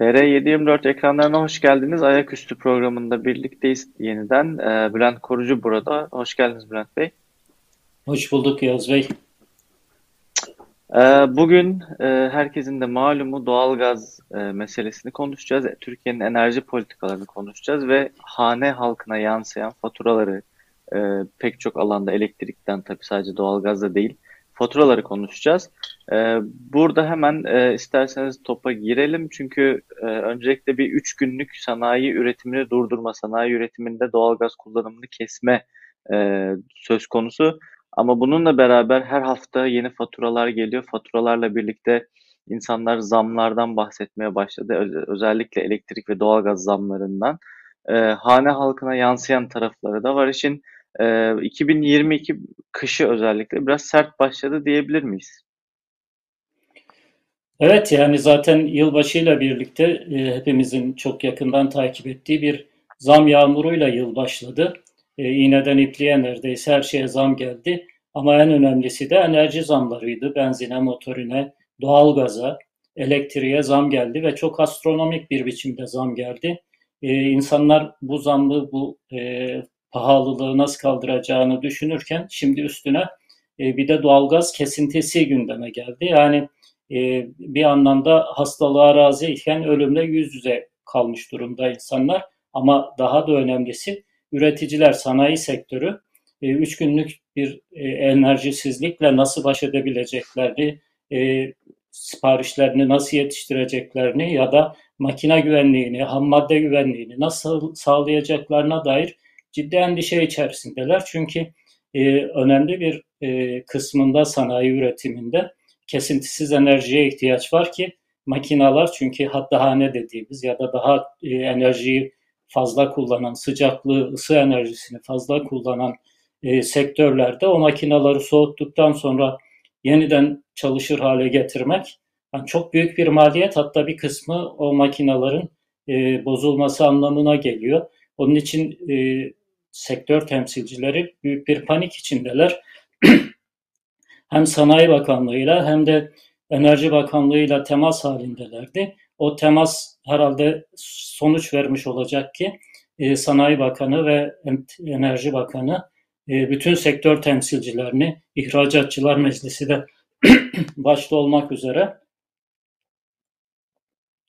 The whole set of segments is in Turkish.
TR724 ekranlarına hoş geldiniz. Ayaküstü programında birlikteyiz yeniden. Ee, Bülent Korucu burada. Hoş geldiniz Bülent Bey. Hoş bulduk Yaz Bey. Ee, bugün e, herkesin de malumu doğalgaz e, meselesini konuşacağız. Türkiye'nin enerji politikalarını konuşacağız ve hane halkına yansıyan faturaları e, pek çok alanda elektrikten tabii sadece doğalgazda değil faturaları konuşacağız. Ee, burada hemen e, isterseniz topa girelim çünkü e, öncelikle bir üç günlük sanayi üretimini durdurma, sanayi üretiminde doğalgaz kullanımını kesme e, söz konusu. Ama bununla beraber her hafta yeni faturalar geliyor. Faturalarla birlikte insanlar zamlardan bahsetmeye başladı. özellikle elektrik ve doğalgaz zamlarından. hane halkına yansıyan tarafları da var işin. 2022 kışı özellikle biraz sert başladı diyebilir miyiz? Evet yani zaten yılbaşıyla birlikte e, hepimizin çok yakından takip ettiği bir zam yağmuruyla yıl başladı. E, iğneden ipliğe neredeyse her şeye zam geldi. Ama en önemlisi de enerji zamlarıydı. Benzine, motorine, doğalgaza, elektriğe zam geldi ve çok astronomik bir biçimde zam geldi. Ee, insanlar bu zammı, bu e, pahalılığı nasıl kaldıracağını düşünürken şimdi üstüne e, bir de doğalgaz kesintisi gündeme geldi. Yani e, bir anlamda hastalığa razı iken ölümle yüz yüze kalmış durumda insanlar. Ama daha da önemlisi üreticiler, sanayi sektörü e, üç günlük bir enerjisizlikle nasıl baş edebileceklerini, siparişlerini nasıl yetiştireceklerini ya da makine güvenliğini, ham madde güvenliğini nasıl sağlayacaklarına dair ciddi endişe içerisindeler. Çünkü e, önemli bir e, kısmında sanayi üretiminde kesintisiz enerjiye ihtiyaç var ki makinalar çünkü hatta hane dediğimiz ya da daha e, enerjiyi fazla kullanan, sıcaklığı, ısı enerjisini fazla kullanan e, sektörlerde o makinaları soğuttuktan sonra yeniden çalışır hale getirmek yani çok büyük bir maliyet hatta bir kısmı o makinaların e, bozulması anlamına geliyor. Onun için e, sektör temsilcileri büyük bir panik içindeler. hem Sanayi Bakanlığı'yla hem de Enerji Bakanlığı'yla temas halindelerdi. O temas herhalde sonuç vermiş olacak ki e, Sanayi Bakanı ve Enerji Bakanı e, bütün sektör temsilcilerini İhracatçılar Meclisi de başta olmak üzere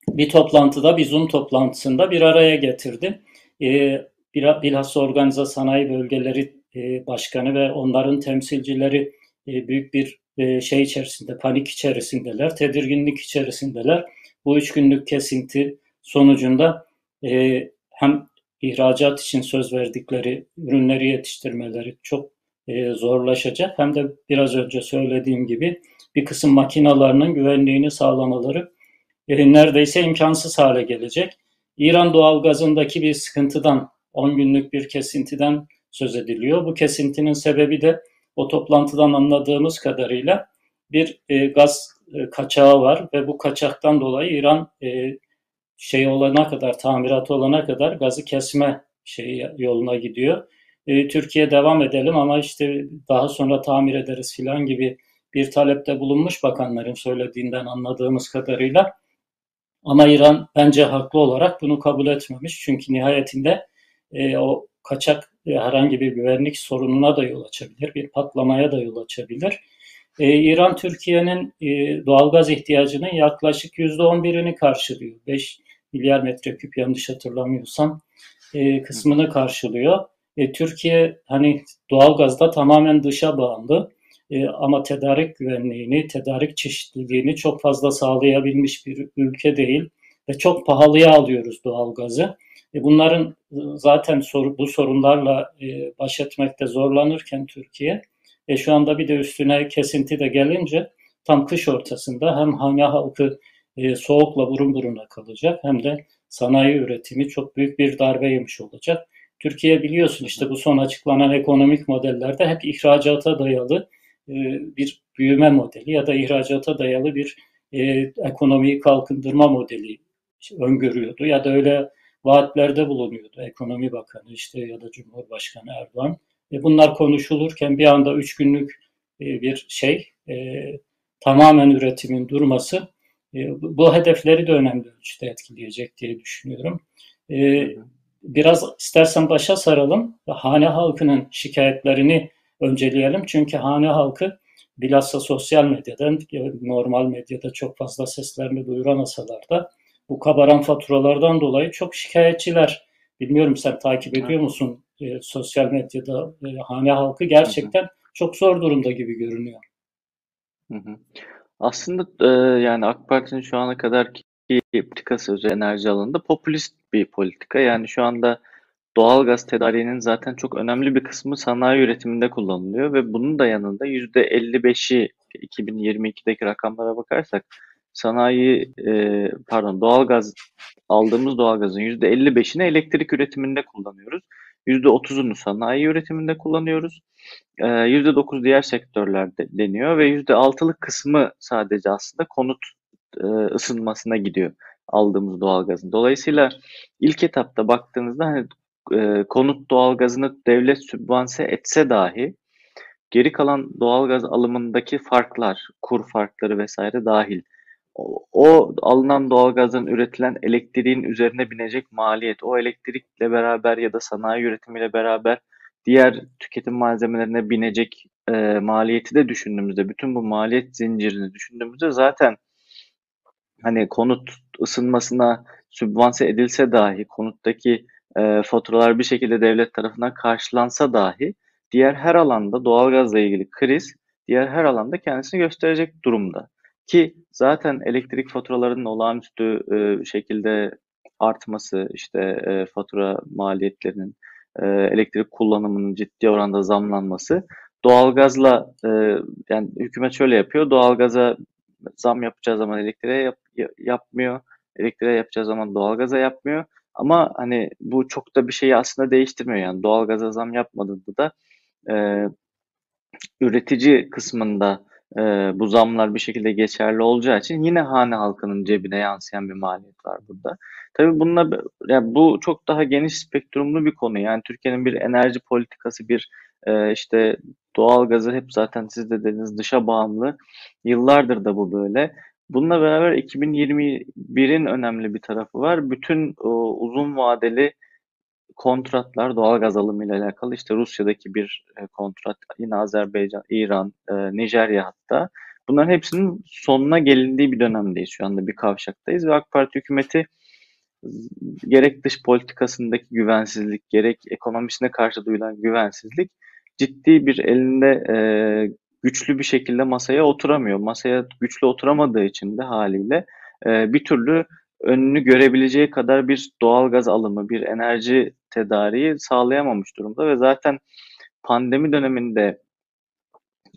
bir toplantıda, bir Zoom toplantısında bir araya getirdi. E, bilhassa organize sanayi bölgeleri e, başkanı ve onların temsilcileri e, büyük bir e, şey içerisinde, panik içerisindeler, tedirginlik içerisindeler. Bu üç günlük kesinti sonucunda hem ihracat için söz verdikleri ürünleri yetiştirmeleri çok zorlaşacak hem de biraz önce söylediğim gibi bir kısım makinalarının güvenliğini sağlamaları neredeyse imkansız hale gelecek. İran doğalgazındaki bir sıkıntıdan 10 günlük bir kesintiden söz ediliyor. Bu kesintinin sebebi de o toplantıdan anladığımız kadarıyla bir e, gaz e, kaçağı var ve bu kaçaktan dolayı İran e, şey olana kadar, tamirat olana kadar gazı kesme şey yoluna gidiyor. E, Türkiye devam edelim ama işte daha sonra tamir ederiz filan gibi bir talepte bulunmuş bakanların söylediğinden anladığımız kadarıyla. Ama İran bence haklı olarak bunu kabul etmemiş. Çünkü nihayetinde e, o kaçak e, herhangi bir güvenlik sorununa da yol açabilir, bir patlamaya da yol açabilir. E, İran Türkiye'nin e, doğalgaz ihtiyacının yaklaşık %11'ini karşılıyor. 5 milyar metreküp yanlış hatırlamıyorsam e, kısmını karşılıyor. E, Türkiye hani doğalgazda tamamen dışa bağımlı e, ama tedarik güvenliğini, tedarik çeşitliliğini çok fazla sağlayabilmiş bir ülke değil ve çok pahalıya alıyoruz doğalgazı. E, bunların zaten soru, bu sorunlarla e, baş etmekte zorlanırken Türkiye, e, şu anda bir de üstüne kesinti de gelince tam kış ortasında hem hane halkı e, soğukla burun buruna kalacak hem de sanayi üretimi çok büyük bir darbe yemiş olacak. Türkiye biliyorsun işte bu son açıklanan ekonomik modellerde hep ihracata dayalı e, bir büyüme modeli ya da ihracata dayalı bir ekonomiyi kalkındırma modeli öngörüyordu ya da öyle vaatlerde bulunuyordu Ekonomi Bakanı işte ya da Cumhurbaşkanı Erdoğan. E bunlar konuşulurken bir anda üç günlük e, bir şey e, tamamen üretimin durması bu hedefleri de önemli ölçüde etkileyecek diye düşünüyorum. Biraz istersen başa saralım. Hane halkının şikayetlerini önceleyelim. Çünkü hane halkı bilhassa sosyal medyadan, normal medyada çok fazla seslerini duyuramasalar da bu kabaran faturalardan dolayı çok şikayetçiler. Bilmiyorum sen takip ediyor musun e, sosyal medyada e, hane halkı gerçekten hı hı. çok zor durumda gibi görünüyor. Hı hı. Aslında e, yani AK Parti'nin şu ana kadarki politikası özel enerji alanında popülist bir politika. Yani şu anda doğal gaz tedariğinin zaten çok önemli bir kısmı sanayi üretiminde kullanılıyor ve bunun da yanında %55'i 2022'deki rakamlara bakarsak sanayi e, pardon doğalgaz aldığımız doğalgazın %55'ini elektrik üretiminde kullanıyoruz. %30'unu sanayi üretiminde kullanıyoruz. E, %9 diğer sektörlerde deniyor ve %6'lık kısmı sadece aslında konut e, ısınmasına gidiyor aldığımız doğalgazın. Dolayısıyla ilk etapta baktığınızda hani e, konut doğalgazını devlet sübvanse etse dahi geri kalan doğalgaz alımındaki farklar, kur farkları vesaire dahil o, alınan doğalgazdan üretilen elektriğin üzerine binecek maliyet, o elektrikle beraber ya da sanayi üretimiyle beraber diğer tüketim malzemelerine binecek e, maliyeti de düşündüğümüzde, bütün bu maliyet zincirini düşündüğümüzde zaten hani konut ısınmasına sübvanse edilse dahi, konuttaki e, faturalar bir şekilde devlet tarafından karşılansa dahi diğer her alanda doğalgazla ilgili kriz diğer her alanda kendisini gösterecek durumda. Ki zaten elektrik faturalarının olağanüstü e, şekilde artması, işte e, fatura maliyetlerinin, e, elektrik kullanımının ciddi oranda zamlanması, doğalgazla e, yani hükümet şöyle yapıyor, doğalgaza zam yapacağı zaman elektriğe yap, yapmıyor, elektriğe yapacağı zaman doğalgaza yapmıyor. Ama hani bu çok da bir şeyi aslında değiştirmiyor yani doğalgaza zam yapmadığında da e, üretici kısmında e, bu zamlar bir şekilde geçerli olacağı için yine hane halkının cebine yansıyan bir maliyet var burada. Tabii bununla yani bu çok daha geniş spektrumlu bir konu. Yani Türkiye'nin bir enerji politikası, bir e, işte doğal gazı hep zaten siz de dediniz dışa bağımlı. Yıllardır da bu böyle. Bununla beraber 2021'in önemli bir tarafı var. Bütün o, uzun vadeli kontratlar doğal gaz alımı ile alakalı işte Rusya'daki bir e, kontrat, yine Azerbaycan, İran, e, hatta. Bunların hepsinin sonuna gelindiği bir dönemdeyiz şu anda bir kavşaktayız ve AK Parti hükümeti gerek dış politikasındaki güvensizlik, gerek ekonomisine karşı duyulan güvensizlik ciddi bir elinde e, güçlü bir şekilde masaya oturamıyor. Masaya güçlü oturamadığı için de haliyle e, bir türlü önünü görebileceği kadar bir doğal gaz alımı, bir enerji tedariği sağlayamamış durumda ve zaten pandemi döneminde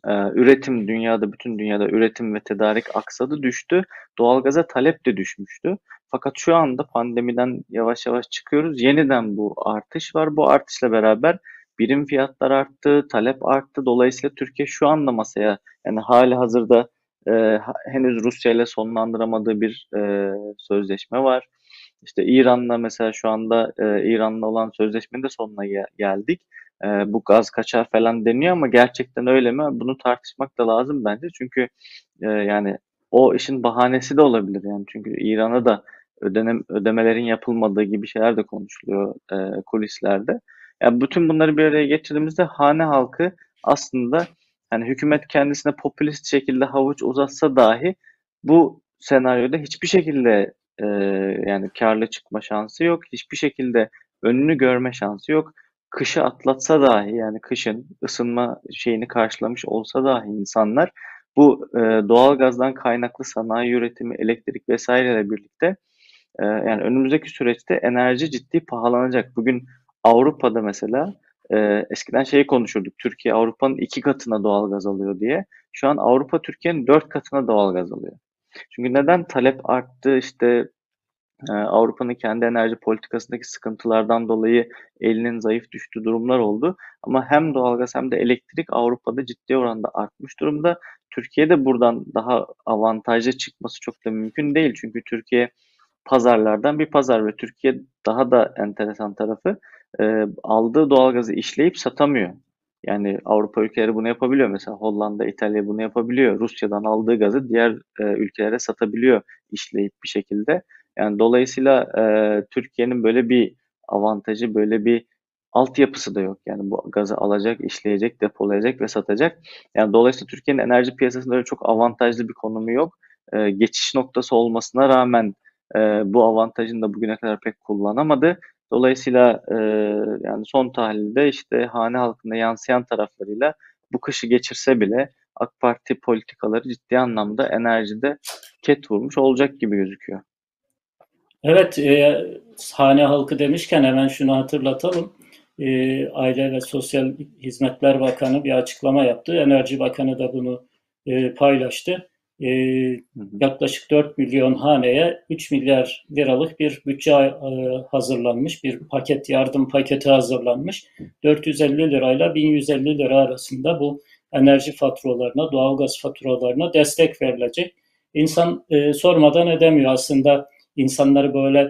e, üretim dünyada bütün dünyada üretim ve tedarik aksadı düştü. Doğalgaza talep de düşmüştü. Fakat şu anda pandemiden yavaş yavaş çıkıyoruz. Yeniden bu artış var. Bu artışla beraber birim fiyatlar arttı, talep arttı. Dolayısıyla Türkiye şu anda masaya yani hali hazırda e, henüz Rusya ile sonlandıramadığı bir e, sözleşme var. İşte İran'la mesela şu anda e, İran'la olan sözleşmenin de sonuna gel- geldik. E, bu gaz kaçar falan deniyor ama gerçekten öyle mi? Bunu tartışmak da lazım bence. Çünkü e, yani o işin bahanesi de olabilir yani. Çünkü İran'a da ödenem, ödemelerin yapılmadığı gibi şeyler de konuşuluyor e, kulislerde. Yani bütün bunları bir araya getirdiğimizde hane halkı aslında yani hükümet kendisine popülist şekilde havuç uzatsa dahi bu senaryoda hiçbir şekilde e, yani karlı çıkma şansı yok. Hiçbir şekilde önünü görme şansı yok. Kışı atlatsa dahi yani kışın ısınma şeyini karşılamış olsa dahi insanlar bu e, doğal gazdan kaynaklı sanayi üretimi, elektrik vesaireyle birlikte e, yani önümüzdeki süreçte enerji ciddi pahalanacak. Bugün Avrupa'da mesela e, eskiden şeyi konuşurduk. Türkiye Avrupa'nın iki katına doğalgaz alıyor diye. Şu an Avrupa Türkiye'nin dört katına doğalgaz alıyor. Çünkü neden talep arttı işte e, Avrupa'nın kendi enerji politikasındaki sıkıntılardan dolayı elinin zayıf düştüğü durumlar oldu. Ama hem doğalgaz hem de elektrik Avrupa'da ciddi oranda artmış durumda. Türkiye'de buradan daha avantajlı çıkması çok da mümkün değil. Çünkü Türkiye pazarlardan bir pazar ve Türkiye daha da enteresan tarafı e, aldığı doğalgazı işleyip satamıyor. Yani Avrupa ülkeleri bunu yapabiliyor. Mesela Hollanda, İtalya bunu yapabiliyor. Rusya'dan aldığı gazı diğer e, ülkelere satabiliyor işleyip bir şekilde. Yani dolayısıyla e, Türkiye'nin böyle bir avantajı, böyle bir altyapısı da yok. Yani bu gazı alacak, işleyecek, depolayacak ve satacak. Yani dolayısıyla Türkiye'nin enerji piyasasında öyle çok avantajlı bir konumu yok. E, geçiş noktası olmasına rağmen e, bu avantajını da bugüne kadar pek kullanamadı. Dolayısıyla e, yani son tahlilde işte hane halkına yansıyan taraflarıyla bu kışı geçirse bile AK Parti politikaları ciddi anlamda enerjide ket vurmuş olacak gibi gözüküyor. Evet, e, hane halkı demişken hemen şunu hatırlatalım. E, Aile ve Sosyal Hizmetler Bakanı bir açıklama yaptı. Enerji Bakanı da bunu e, paylaştı. E, yaklaşık 4 milyon haneye 3 milyar liralık bir bütçe e, hazırlanmış, bir paket yardım paketi hazırlanmış. 450 lirayla 1150 lira arasında bu enerji faturalarına, doğalgaz faturalarına destek verilecek. İnsan e, sormadan edemiyor aslında insanları böyle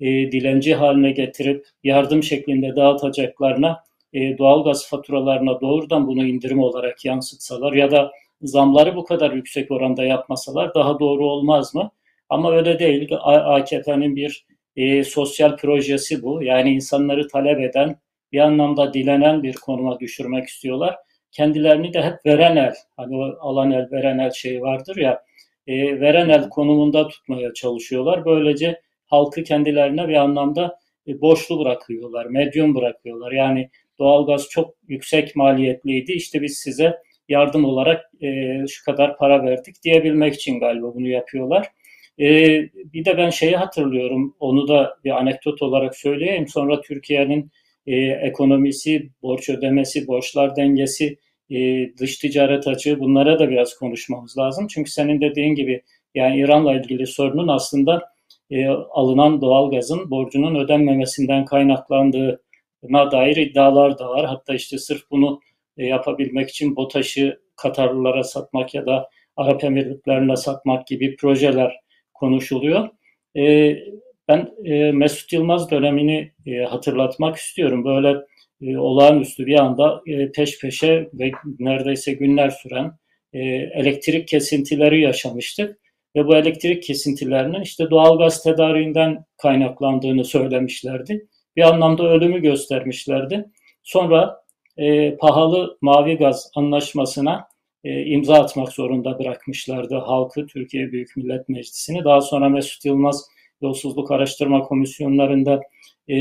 e, dilenci haline getirip yardım şeklinde dağıtacaklarına e, doğalgaz faturalarına doğrudan bunu indirim olarak yansıtsalar ya da zamları bu kadar yüksek oranda yapmasalar daha doğru olmaz mı? Ama öyle değil. AKP'nin bir e, sosyal projesi bu. Yani insanları talep eden, bir anlamda dilenen bir konuma düşürmek istiyorlar. Kendilerini de hep veren el, hani o alan el, veren el şeyi vardır ya, e, veren el konumunda tutmaya çalışıyorlar. Böylece halkı kendilerine bir anlamda e, borçlu bırakıyorlar, medyum bırakıyorlar. Yani doğalgaz çok yüksek maliyetliydi. İşte biz size yardım olarak e, şu kadar para verdik diyebilmek için galiba bunu yapıyorlar. E, bir de ben şeyi hatırlıyorum, onu da bir anekdot olarak söyleyeyim. Sonra Türkiye'nin e, ekonomisi, borç ödemesi, borçlar dengesi, e, dış ticaret açığı bunlara da biraz konuşmamız lazım. Çünkü senin dediğin gibi yani İran'la ilgili sorunun aslında e, alınan doğalgazın borcunun ödenmemesinden kaynaklandığına dair iddialar da var. Hatta işte sırf bunu yapabilmek için BOTAŞ'ı Katarlılara satmak ya da Arap Emirlikleri'ne satmak gibi projeler konuşuluyor. E, ben e, Mesut Yılmaz dönemini hatırlatmak istiyorum. Böyle olağanüstü bir anda peş peşe ve neredeyse günler süren elektrik kesintileri yaşamıştık. Ve bu elektrik kesintilerinin işte doğalgaz tedariğinden kaynaklandığını söylemişlerdi. Bir anlamda ölümü göstermişlerdi. Sonra e, pahalı mavi gaz anlaşmasına e, imza atmak zorunda bırakmışlardı halkı, Türkiye Büyük Millet Meclisi'ni. Daha sonra Mesut Yılmaz yolsuzluk araştırma komisyonlarında e,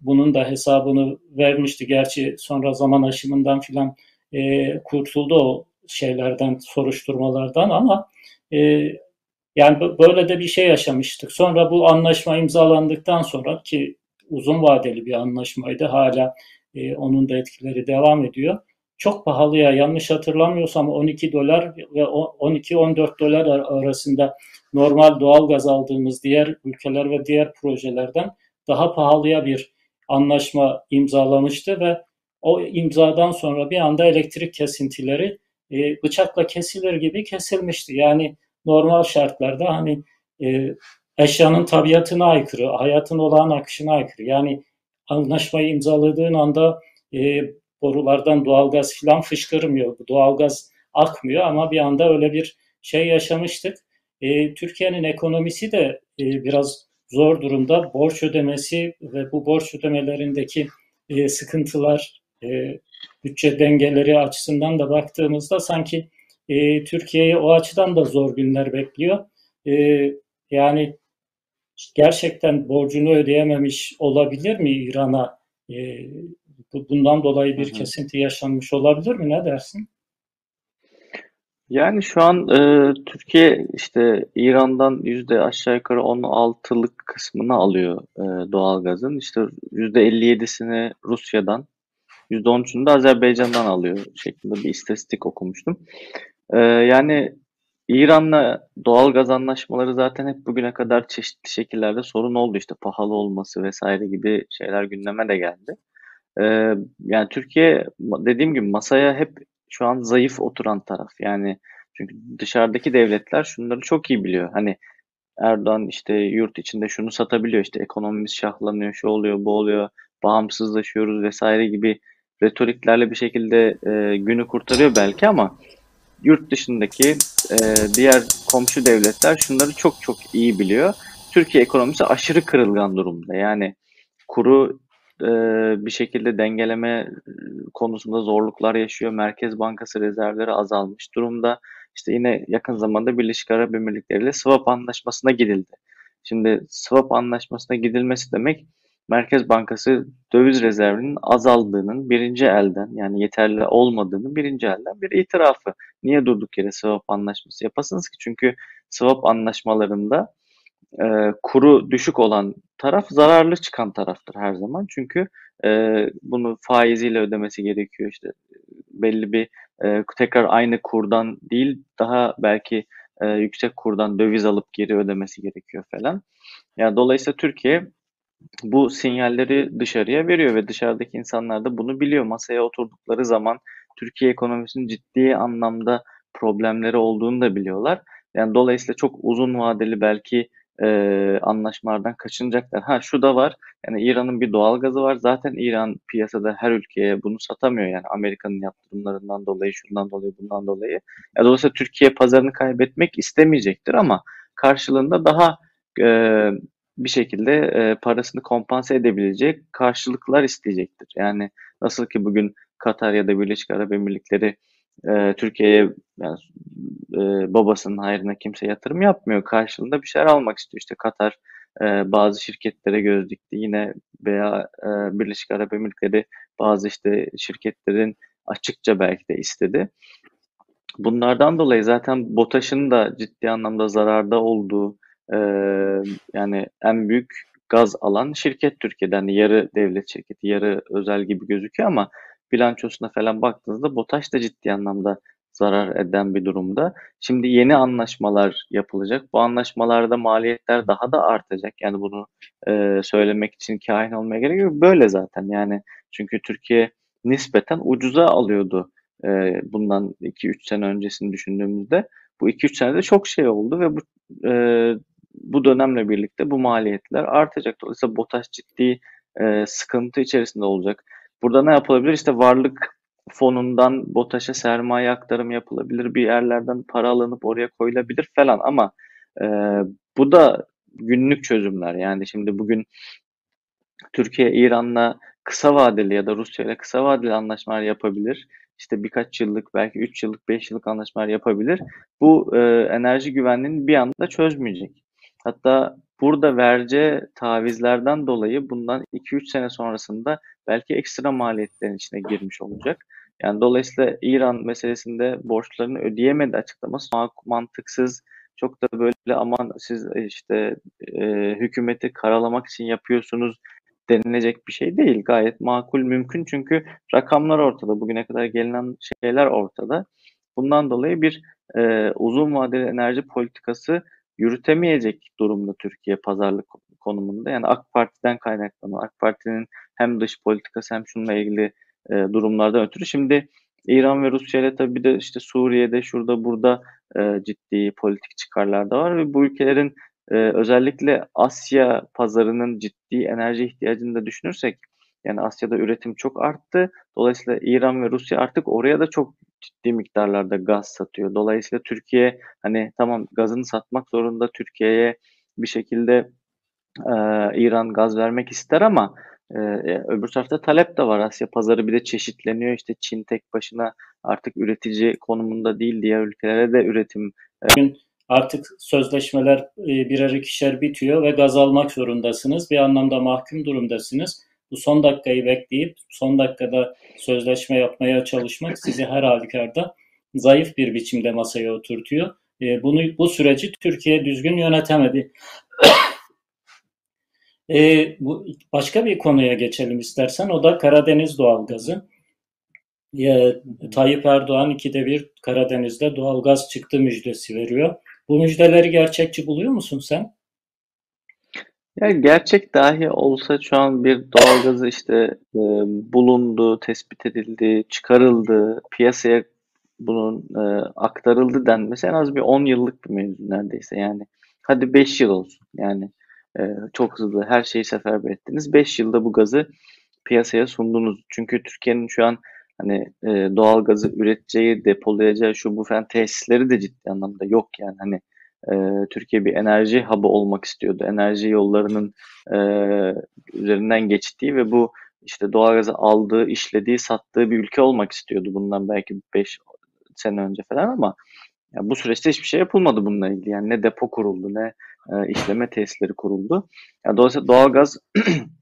bunun da hesabını vermişti. Gerçi sonra zaman aşımından filan e, kurtuldu o şeylerden, soruşturmalardan ama e, yani böyle de bir şey yaşamıştık. Sonra bu anlaşma imzalandıktan sonra ki uzun vadeli bir anlaşmaydı hala e, onun da etkileri devam ediyor. Çok pahalıya yanlış hatırlamıyorsam 12 dolar ve 12-14 dolar arasında normal doğal gaz aldığımız diğer ülkeler ve diğer projelerden daha pahalıya bir anlaşma imzalamıştı ve o imzadan sonra bir anda elektrik kesintileri e, bıçakla kesilir gibi kesilmişti. Yani normal şartlarda hani e, eşyanın tabiatına aykırı, hayatın olağan akışına aykırı. Yani anlaşmayı imzaladığın anda e, borulardan doğalgaz falan fışkırmıyor. Doğalgaz akmıyor ama bir anda öyle bir şey yaşamıştık. E, Türkiye'nin ekonomisi de e, biraz zor durumda. Borç ödemesi ve bu borç ödemelerindeki e, sıkıntılar, e, bütçe dengeleri açısından da baktığımızda sanki e, Türkiye'yi o açıdan da zor günler bekliyor. E, yani gerçekten borcunu ödeyememiş olabilir mi İran'a? E, bundan dolayı bir kesinti yaşanmış olabilir mi? Ne dersin? Yani şu an e, Türkiye işte İran'dan yüzde aşağı yukarı 16'lık kısmını alıyor e, doğalgazın. İşte yüzde 57'sini Rusya'dan, yüzde 13'ünü de Azerbaycan'dan alıyor şeklinde bir istatistik okumuştum. E, yani İran'la doğal gaz anlaşmaları zaten hep bugüne kadar çeşitli şekillerde sorun oldu. İşte pahalı olması vesaire gibi şeyler gündeme de geldi. Ee, yani Türkiye dediğim gibi masaya hep şu an zayıf oturan taraf. Yani çünkü dışarıdaki devletler şunları çok iyi biliyor. Hani Erdoğan işte yurt içinde şunu satabiliyor. İşte ekonomimiz şahlanıyor, şu oluyor, bu oluyor, bağımsızlaşıyoruz vesaire gibi retoriklerle bir şekilde e, günü kurtarıyor belki ama yurt dışındaki e, diğer komşu devletler şunları çok çok iyi biliyor. Türkiye ekonomisi aşırı kırılgan durumda. Yani kuru e, bir şekilde dengeleme konusunda zorluklar yaşıyor. Merkez Bankası rezervleri azalmış durumda. İşte yine yakın zamanda Birleşik Arap Emirlikleri ile swap anlaşmasına gidildi. Şimdi swap anlaşmasına gidilmesi demek Merkez Bankası döviz rezervinin azaldığının birinci elden yani yeterli olmadığının birinci elden bir itirafı. Niye durduk yere swap anlaşması yapasınız ki? Çünkü swap anlaşmalarında e, kuru düşük olan taraf zararlı çıkan taraftır her zaman. Çünkü e, bunu faiziyle ödemesi gerekiyor. İşte belli bir e, tekrar aynı kurdan değil daha belki e, yüksek kurdan döviz alıp geri ödemesi gerekiyor falan. Yani dolayısıyla Türkiye bu sinyalleri dışarıya veriyor ve dışarıdaki insanlar da bunu biliyor. Masaya oturdukları zaman Türkiye ekonomisinin ciddi anlamda problemleri olduğunu da biliyorlar. Yani dolayısıyla çok uzun vadeli belki e, anlaşmalardan kaçınacaklar. Ha şu da var. Yani İran'ın bir doğal gazı var. Zaten İran piyasada her ülkeye bunu satamıyor. Yani Amerika'nın yaptırımlarından dolayı, şundan dolayı, bundan dolayı. Yani dolayısıyla Türkiye pazarını kaybetmek istemeyecektir ama karşılığında daha e, bir şekilde e, parasını kompanse edebilecek karşılıklar isteyecektir. Yani nasıl ki bugün Katar ya da Birleşik Arap Emirlikleri e, Türkiye'ye yani, e, babasının hayrına kimse yatırım yapmıyor. Karşılığında bir şeyler almak istiyor. İşte Katar e, bazı şirketlere göz dikti. Yine veya e, Birleşik Arap Emirlikleri bazı işte şirketlerin açıkça belki de istedi. Bunlardan dolayı zaten BOTAŞ'ın da ciddi anlamda zararda olduğu e, yani en büyük gaz alan şirket Türkiye'den yani yarı devlet şirketi, yarı özel gibi gözüküyor ama bilançosuna falan baktığınızda BOTAŞ da ciddi anlamda zarar eden bir durumda. Şimdi yeni anlaşmalar yapılacak. Bu anlaşmalarda maliyetler daha da artacak. Yani bunu e, söylemek için kahin olmaya gerek yok. Böyle zaten yani çünkü Türkiye nispeten ucuza alıyordu e, bundan 2-3 sene öncesini düşündüğümüzde. Bu 2-3 senede çok şey oldu ve bu e, bu dönemle birlikte bu maliyetler artacak. Dolayısıyla BOTAŞ ciddi e, sıkıntı içerisinde olacak. Burada ne yapılabilir? İşte varlık fonundan BOTAŞ'a sermaye aktarım yapılabilir. Bir yerlerden para alınıp oraya koyulabilir falan ama e, bu da günlük çözümler. Yani şimdi bugün Türkiye İran'la kısa vadeli ya da Rusya ile kısa vadeli anlaşmalar yapabilir. İşte birkaç yıllık belki 3 yıllık 5 yıllık anlaşmalar yapabilir. Bu e, enerji güvenliğini bir anda çözmeyecek. Hatta burada verce tavizlerden dolayı bundan 2-3 sene sonrasında belki ekstra maliyetlerin içine girmiş olacak. Yani dolayısıyla İran meselesinde borçlarını ödeyemedi açıklaması mantıksız. Çok da böyle aman siz işte e, hükümeti karalamak için yapıyorsunuz denilecek bir şey değil. Gayet makul mümkün çünkü rakamlar ortada. Bugüne kadar gelinen şeyler ortada. Bundan dolayı bir e, uzun vadeli enerji politikası yürütemeyecek durumda Türkiye pazarlık konumunda. Yani AK Parti'den kaynaklanan, AK Parti'nin hem dış politikası hem şununla ilgili e, durumlardan ötürü. Şimdi İran ve Rusya ile tabii de işte Suriye'de şurada burada e, ciddi politik çıkarlar da var ve bu ülkelerin e, özellikle Asya pazarının ciddi enerji ihtiyacını da düşünürsek yani Asya'da üretim çok arttı. Dolayısıyla İran ve Rusya artık oraya da çok ciddi miktarlarda gaz satıyor. Dolayısıyla Türkiye hani tamam gazını satmak zorunda Türkiye'ye bir şekilde e, İran gaz vermek ister ama e, öbür tarafta talep de var. Asya pazarı bir de çeşitleniyor. İşte Çin tek başına artık üretici konumunda değil. Diğer ülkelere de üretim. E, artık sözleşmeler birer ikişer bitiyor ve gaz almak zorundasınız. Bir anlamda mahkum durumdasınız. Bu son dakikayı bekleyip son dakikada sözleşme yapmaya çalışmak sizi her halükarda zayıf bir biçimde masaya oturtuyor. E, bunu bu süreci Türkiye düzgün yönetemedi. e, bu başka bir konuya geçelim istersen. O da Karadeniz doğalgazı. E, Tayyip Erdoğan ikide bir Karadeniz'de doğalgaz çıktı müjdesi veriyor. Bu müjdeleri gerçekçi buluyor musun sen? Yani gerçek dahi olsa şu an bir doğalgazı işte e, bulundu, tespit edildi, çıkarıldı, piyasaya bunun e, aktarıldı denmesi en az bir 10 yıllık bir mevzu neredeyse yani. Hadi 5 yıl olsun yani e, çok hızlı her şeyi seferber ettiniz. 5 yılda bu gazı piyasaya sundunuz? Çünkü Türkiye'nin şu an hani e, doğal gazı üreteceği, depolayacağı şu bu falan tesisleri de ciddi anlamda yok yani hani e, Türkiye bir enerji hub'ı olmak istiyordu. Enerji yollarının e, üzerinden geçtiği ve bu işte doğalgazı aldığı, işlediği, sattığı bir ülke olmak istiyordu bundan belki 5 sene önce falan ama ya bu süreçte hiçbir şey yapılmadı bununla ilgili. Yani ne depo kuruldu ne e, işleme tesisleri kuruldu. Yani dolayısıyla doğalgaz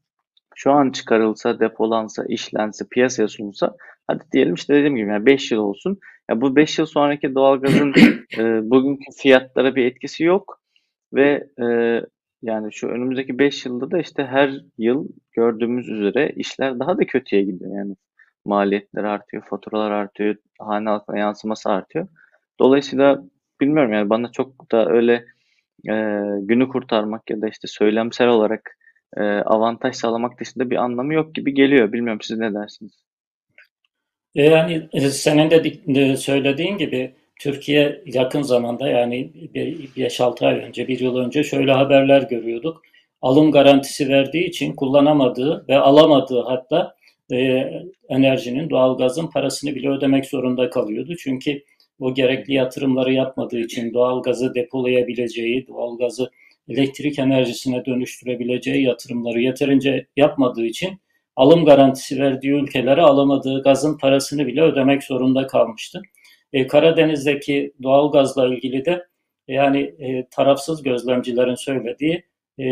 şu an çıkarılsa, depolansa, işlense, piyasaya sunulsa hadi diyelim işte dediğim gibi yani 5 yıl olsun. Ya bu 5 yıl sonraki doğalgazın e, bugünkü fiyatlara bir etkisi yok ve e, yani şu önümüzdeki 5 yılda da işte her yıl gördüğümüz üzere işler daha da kötüye gidiyor. Yani maliyetler artıyor, faturalar artıyor, hane halkına yansıması artıyor. Dolayısıyla bilmiyorum yani bana çok da öyle e, günü kurtarmak ya da işte söylemsel olarak e, avantaj sağlamak dışında bir anlamı yok gibi geliyor. Bilmiyorum siz ne dersiniz? E, yani e, senin de söylediğin gibi Türkiye yakın zamanda yani 5-6 ay önce, bir yıl önce şöyle haberler görüyorduk. Alım garantisi verdiği için kullanamadığı ve alamadığı hatta e, enerjinin, doğalgazın parasını bile ödemek zorunda kalıyordu. Çünkü o gerekli yatırımları yapmadığı için doğalgazı depolayabileceği, doğalgazı elektrik enerjisine dönüştürebileceği yatırımları yeterince yapmadığı için alım garantisi verdiği ülkelere alamadığı gazın parasını bile ödemek zorunda kalmıştı. E, Karadeniz'deki doğalgazla ilgili de yani e, tarafsız gözlemcilerin söylediği e,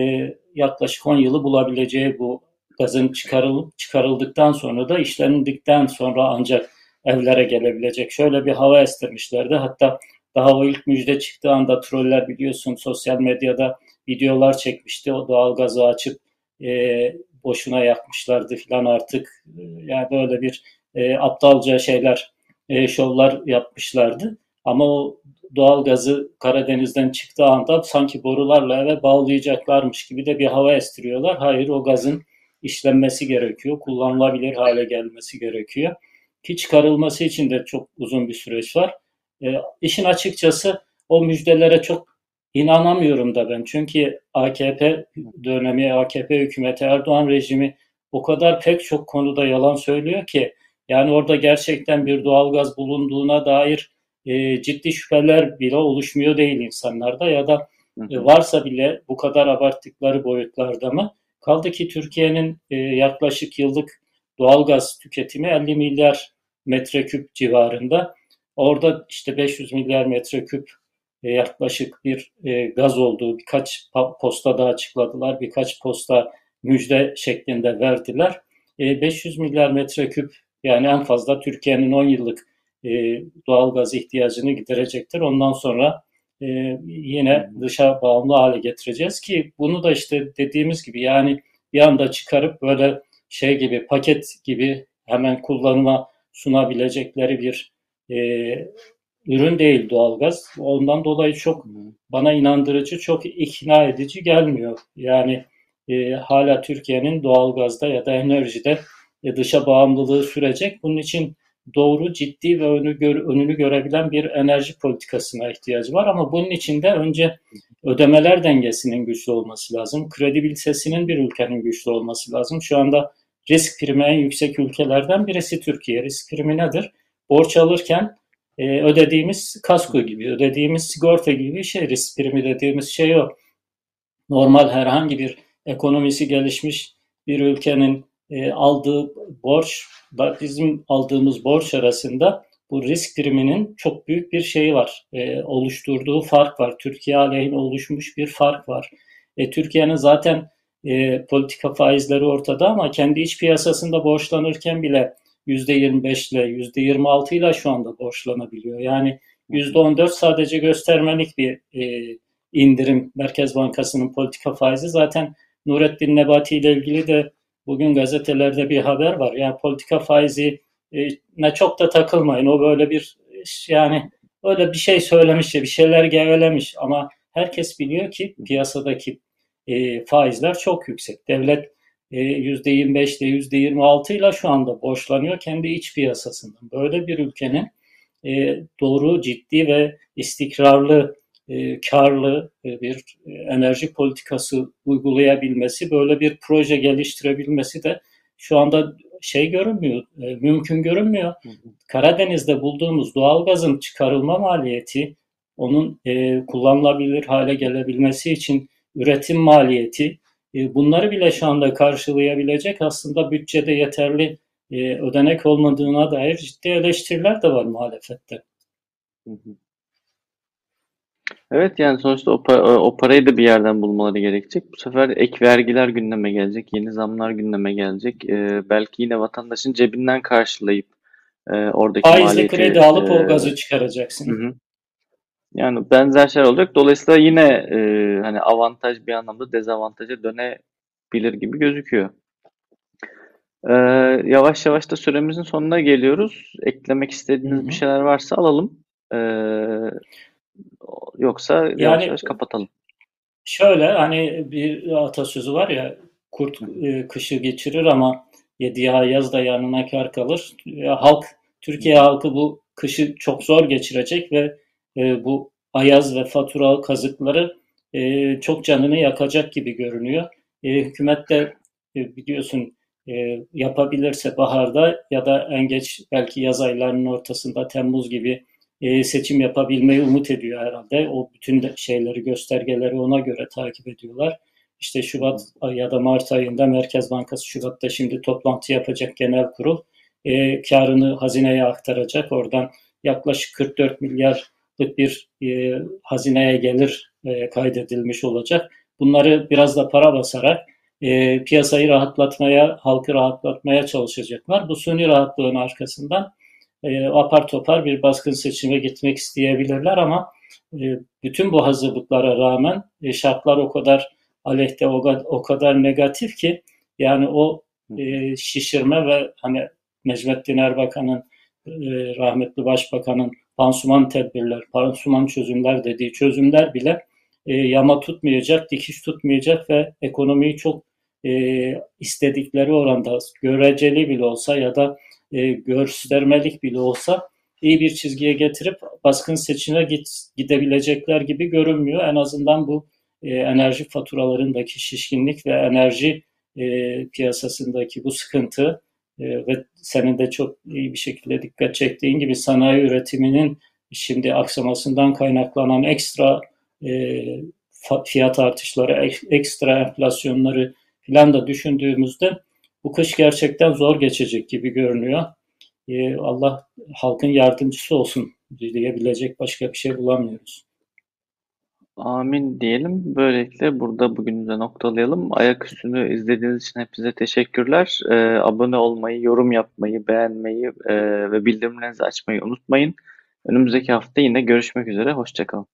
yaklaşık 10 yılı bulabileceği bu gazın çıkarıl, çıkarıldıktan sonra da işlenildikten sonra ancak evlere gelebilecek. Şöyle bir hava estirmişlerdi. Hatta daha o ilk müjde çıktığı anda troller biliyorsun sosyal medyada videolar çekmişti. O doğalgazı açıp e, boşuna yakmışlardı filan artık. E, yani böyle bir e, aptalca şeyler, e, şovlar yapmışlardı. Ama o doğalgazı Karadeniz'den çıktığı anda sanki borularla eve bağlayacaklarmış gibi de bir hava estiriyorlar. Hayır o gazın işlenmesi gerekiyor, kullanılabilir hale gelmesi gerekiyor. Ki çıkarılması için de çok uzun bir süreç var. E, işin açıkçası o müjdelere çok inanamıyorum da ben. Çünkü AKP dönemi, AKP hükümeti, Erdoğan rejimi o kadar pek çok konuda yalan söylüyor ki yani orada gerçekten bir doğalgaz bulunduğuna dair e, ciddi şüpheler bile oluşmuyor değil insanlarda ya da e, varsa bile bu kadar abarttıkları boyutlarda mı? Kaldı ki Türkiye'nin e, yaklaşık yıllık doğalgaz tüketimi 50 milyar metreküp civarında. Orada işte 500 milyar metreküp yaklaşık bir e, gaz olduğu birkaç posta da açıkladılar. Birkaç posta müjde şeklinde verdiler. E, 500 milyar metreküp yani en fazla Türkiye'nin 10 yıllık e, doğal gaz ihtiyacını giderecektir. Ondan sonra e, yine dışa bağımlı hale getireceğiz ki bunu da işte dediğimiz gibi yani bir anda çıkarıp böyle şey gibi paket gibi hemen kullanıma sunabilecekleri bir e, ürün değil doğalgaz. Ondan dolayı çok bana inandırıcı, çok ikna edici gelmiyor. Yani e, hala Türkiye'nin doğalgazda ya da enerjide e, dışa bağımlılığı sürecek. Bunun için doğru, ciddi ve önü gör, önünü görebilen bir enerji politikasına ihtiyacı var. Ama bunun için de önce ödemeler dengesinin güçlü olması lazım. Kredibilitesinin bir ülkenin güçlü olması lazım. Şu anda risk primi en yüksek ülkelerden birisi Türkiye. Risk primi nedir? Borç alırken e, ödediğimiz kasko gibi, ödediğimiz sigorta gibi bir şey. Risk primi dediğimiz şey o. Normal herhangi bir ekonomisi gelişmiş bir ülkenin e, aldığı borç, bizim aldığımız borç arasında bu risk priminin çok büyük bir şeyi var. E, oluşturduğu fark var. Türkiye aleyhine oluşmuş bir fark var. E, Türkiye'nin zaten e, politika faizleri ortada ama kendi iç piyasasında borçlanırken bile %25 ile %26 ile şu anda borçlanabiliyor. Yani %14 sadece göstermelik bir e, indirim Merkez Bankası'nın politika faizi. Zaten Nurettin Nebati ile ilgili de bugün gazetelerde bir haber var. Yani politika faizi e, ne çok da takılmayın. O böyle bir yani öyle bir şey söylemiş, bir şeyler gevelemiş ama herkes biliyor ki piyasadaki e, faizler çok yüksek. Devlet %25 ile %26 ile şu anda borçlanıyor kendi iç piyasasından. Böyle bir ülkenin e, doğru, ciddi ve istikrarlı, e, karlı e, bir enerji politikası uygulayabilmesi, böyle bir proje geliştirebilmesi de şu anda şey görünmüyor, e, mümkün görünmüyor. Karadeniz'de bulduğumuz doğalgazın çıkarılma maliyeti, onun e, kullanılabilir hale gelebilmesi için üretim maliyeti, e, bunları bile şu anda karşılayabilecek aslında bütçede yeterli e, ödenek olmadığına dair ciddi eleştiriler de var muhalefette. Hı hı. Evet yani sonuçta o, pa- o parayı da bir yerden bulmaları gerekecek. Bu sefer ek vergiler gündeme gelecek, yeni zamlar gündeme gelecek. Ee, belki yine vatandaşın cebinden karşılayıp e, oradaki Faizli maliyeti kredi alıp e, o gazı hı çıkaracaksın. hı. Yani benzer şeyler olacak. Dolayısıyla yine e, hani avantaj bir anlamda dezavantaja dönebilir gibi gözüküyor. Ee, yavaş yavaş da süremizin sonuna geliyoruz. Eklemek istediğiniz bir hı. şeyler varsa alalım. Ee, yoksa yavaş Yani yavaş kapatalım. şöyle hani bir atasözü var ya kurt e, kışı geçirir ama yediği yaz da yanına kar kalır. Ya halk, Türkiye halkı bu kışı çok zor geçirecek ve e, bu ayaz ve fatura kazıkları e, çok canını yakacak gibi görünüyor. E, hükümet de e, biliyorsun e, yapabilirse baharda ya da en geç belki yaz aylarının ortasında Temmuz gibi e, seçim yapabilmeyi umut ediyor herhalde. O bütün de şeyleri, göstergeleri ona göre takip ediyorlar. İşte Şubat ya da Mart ayında Merkez Bankası Şubat'ta şimdi toplantı yapacak genel kurul. E, karını hazineye aktaracak. Oradan yaklaşık 44 milyarlık bir e, hazineye gelir e, kaydedilmiş olacak. Bunları biraz da para basarak e, piyasayı rahatlatmaya, halkı rahatlatmaya çalışacaklar. Bu suni rahatlığın arkasından e, apar topar bir baskın seçime gitmek isteyebilirler ama e, bütün bu hazırlıklara rağmen e, şartlar o kadar aleyhte o, o kadar negatif ki yani o e, şişirme ve hani Necmettin Erbakan'ın e, rahmetli başbakanın pansuman tedbirler, pansuman çözümler dediği çözümler bile e, yama tutmayacak, dikiş tutmayacak ve ekonomiyi çok e, istedikleri oranda göreceli bile olsa ya da e, göstermelik bile olsa iyi bir çizgiye getirip baskın seçime git, gidebilecekler gibi görünmüyor. En azından bu e, enerji faturalarındaki şişkinlik ve enerji e, piyasasındaki bu sıkıntı ve senin de çok iyi bir şekilde dikkat çektiğin gibi sanayi üretiminin şimdi aksamasından kaynaklanan ekstra e, fiyat artışları, ekstra enflasyonları filan da düşündüğümüzde bu kış gerçekten zor geçecek gibi görünüyor. Ee, Allah halkın yardımcısı olsun diyebilecek başka bir şey bulamıyoruz. Amin diyelim. Böylelikle burada bugünümüze noktalayalım. Ayaküstünü izlediğiniz için hepinize teşekkürler. Ee, abone olmayı, yorum yapmayı, beğenmeyi e, ve bildirimlerinizi açmayı unutmayın. Önümüzdeki hafta yine görüşmek üzere. Hoşçakalın.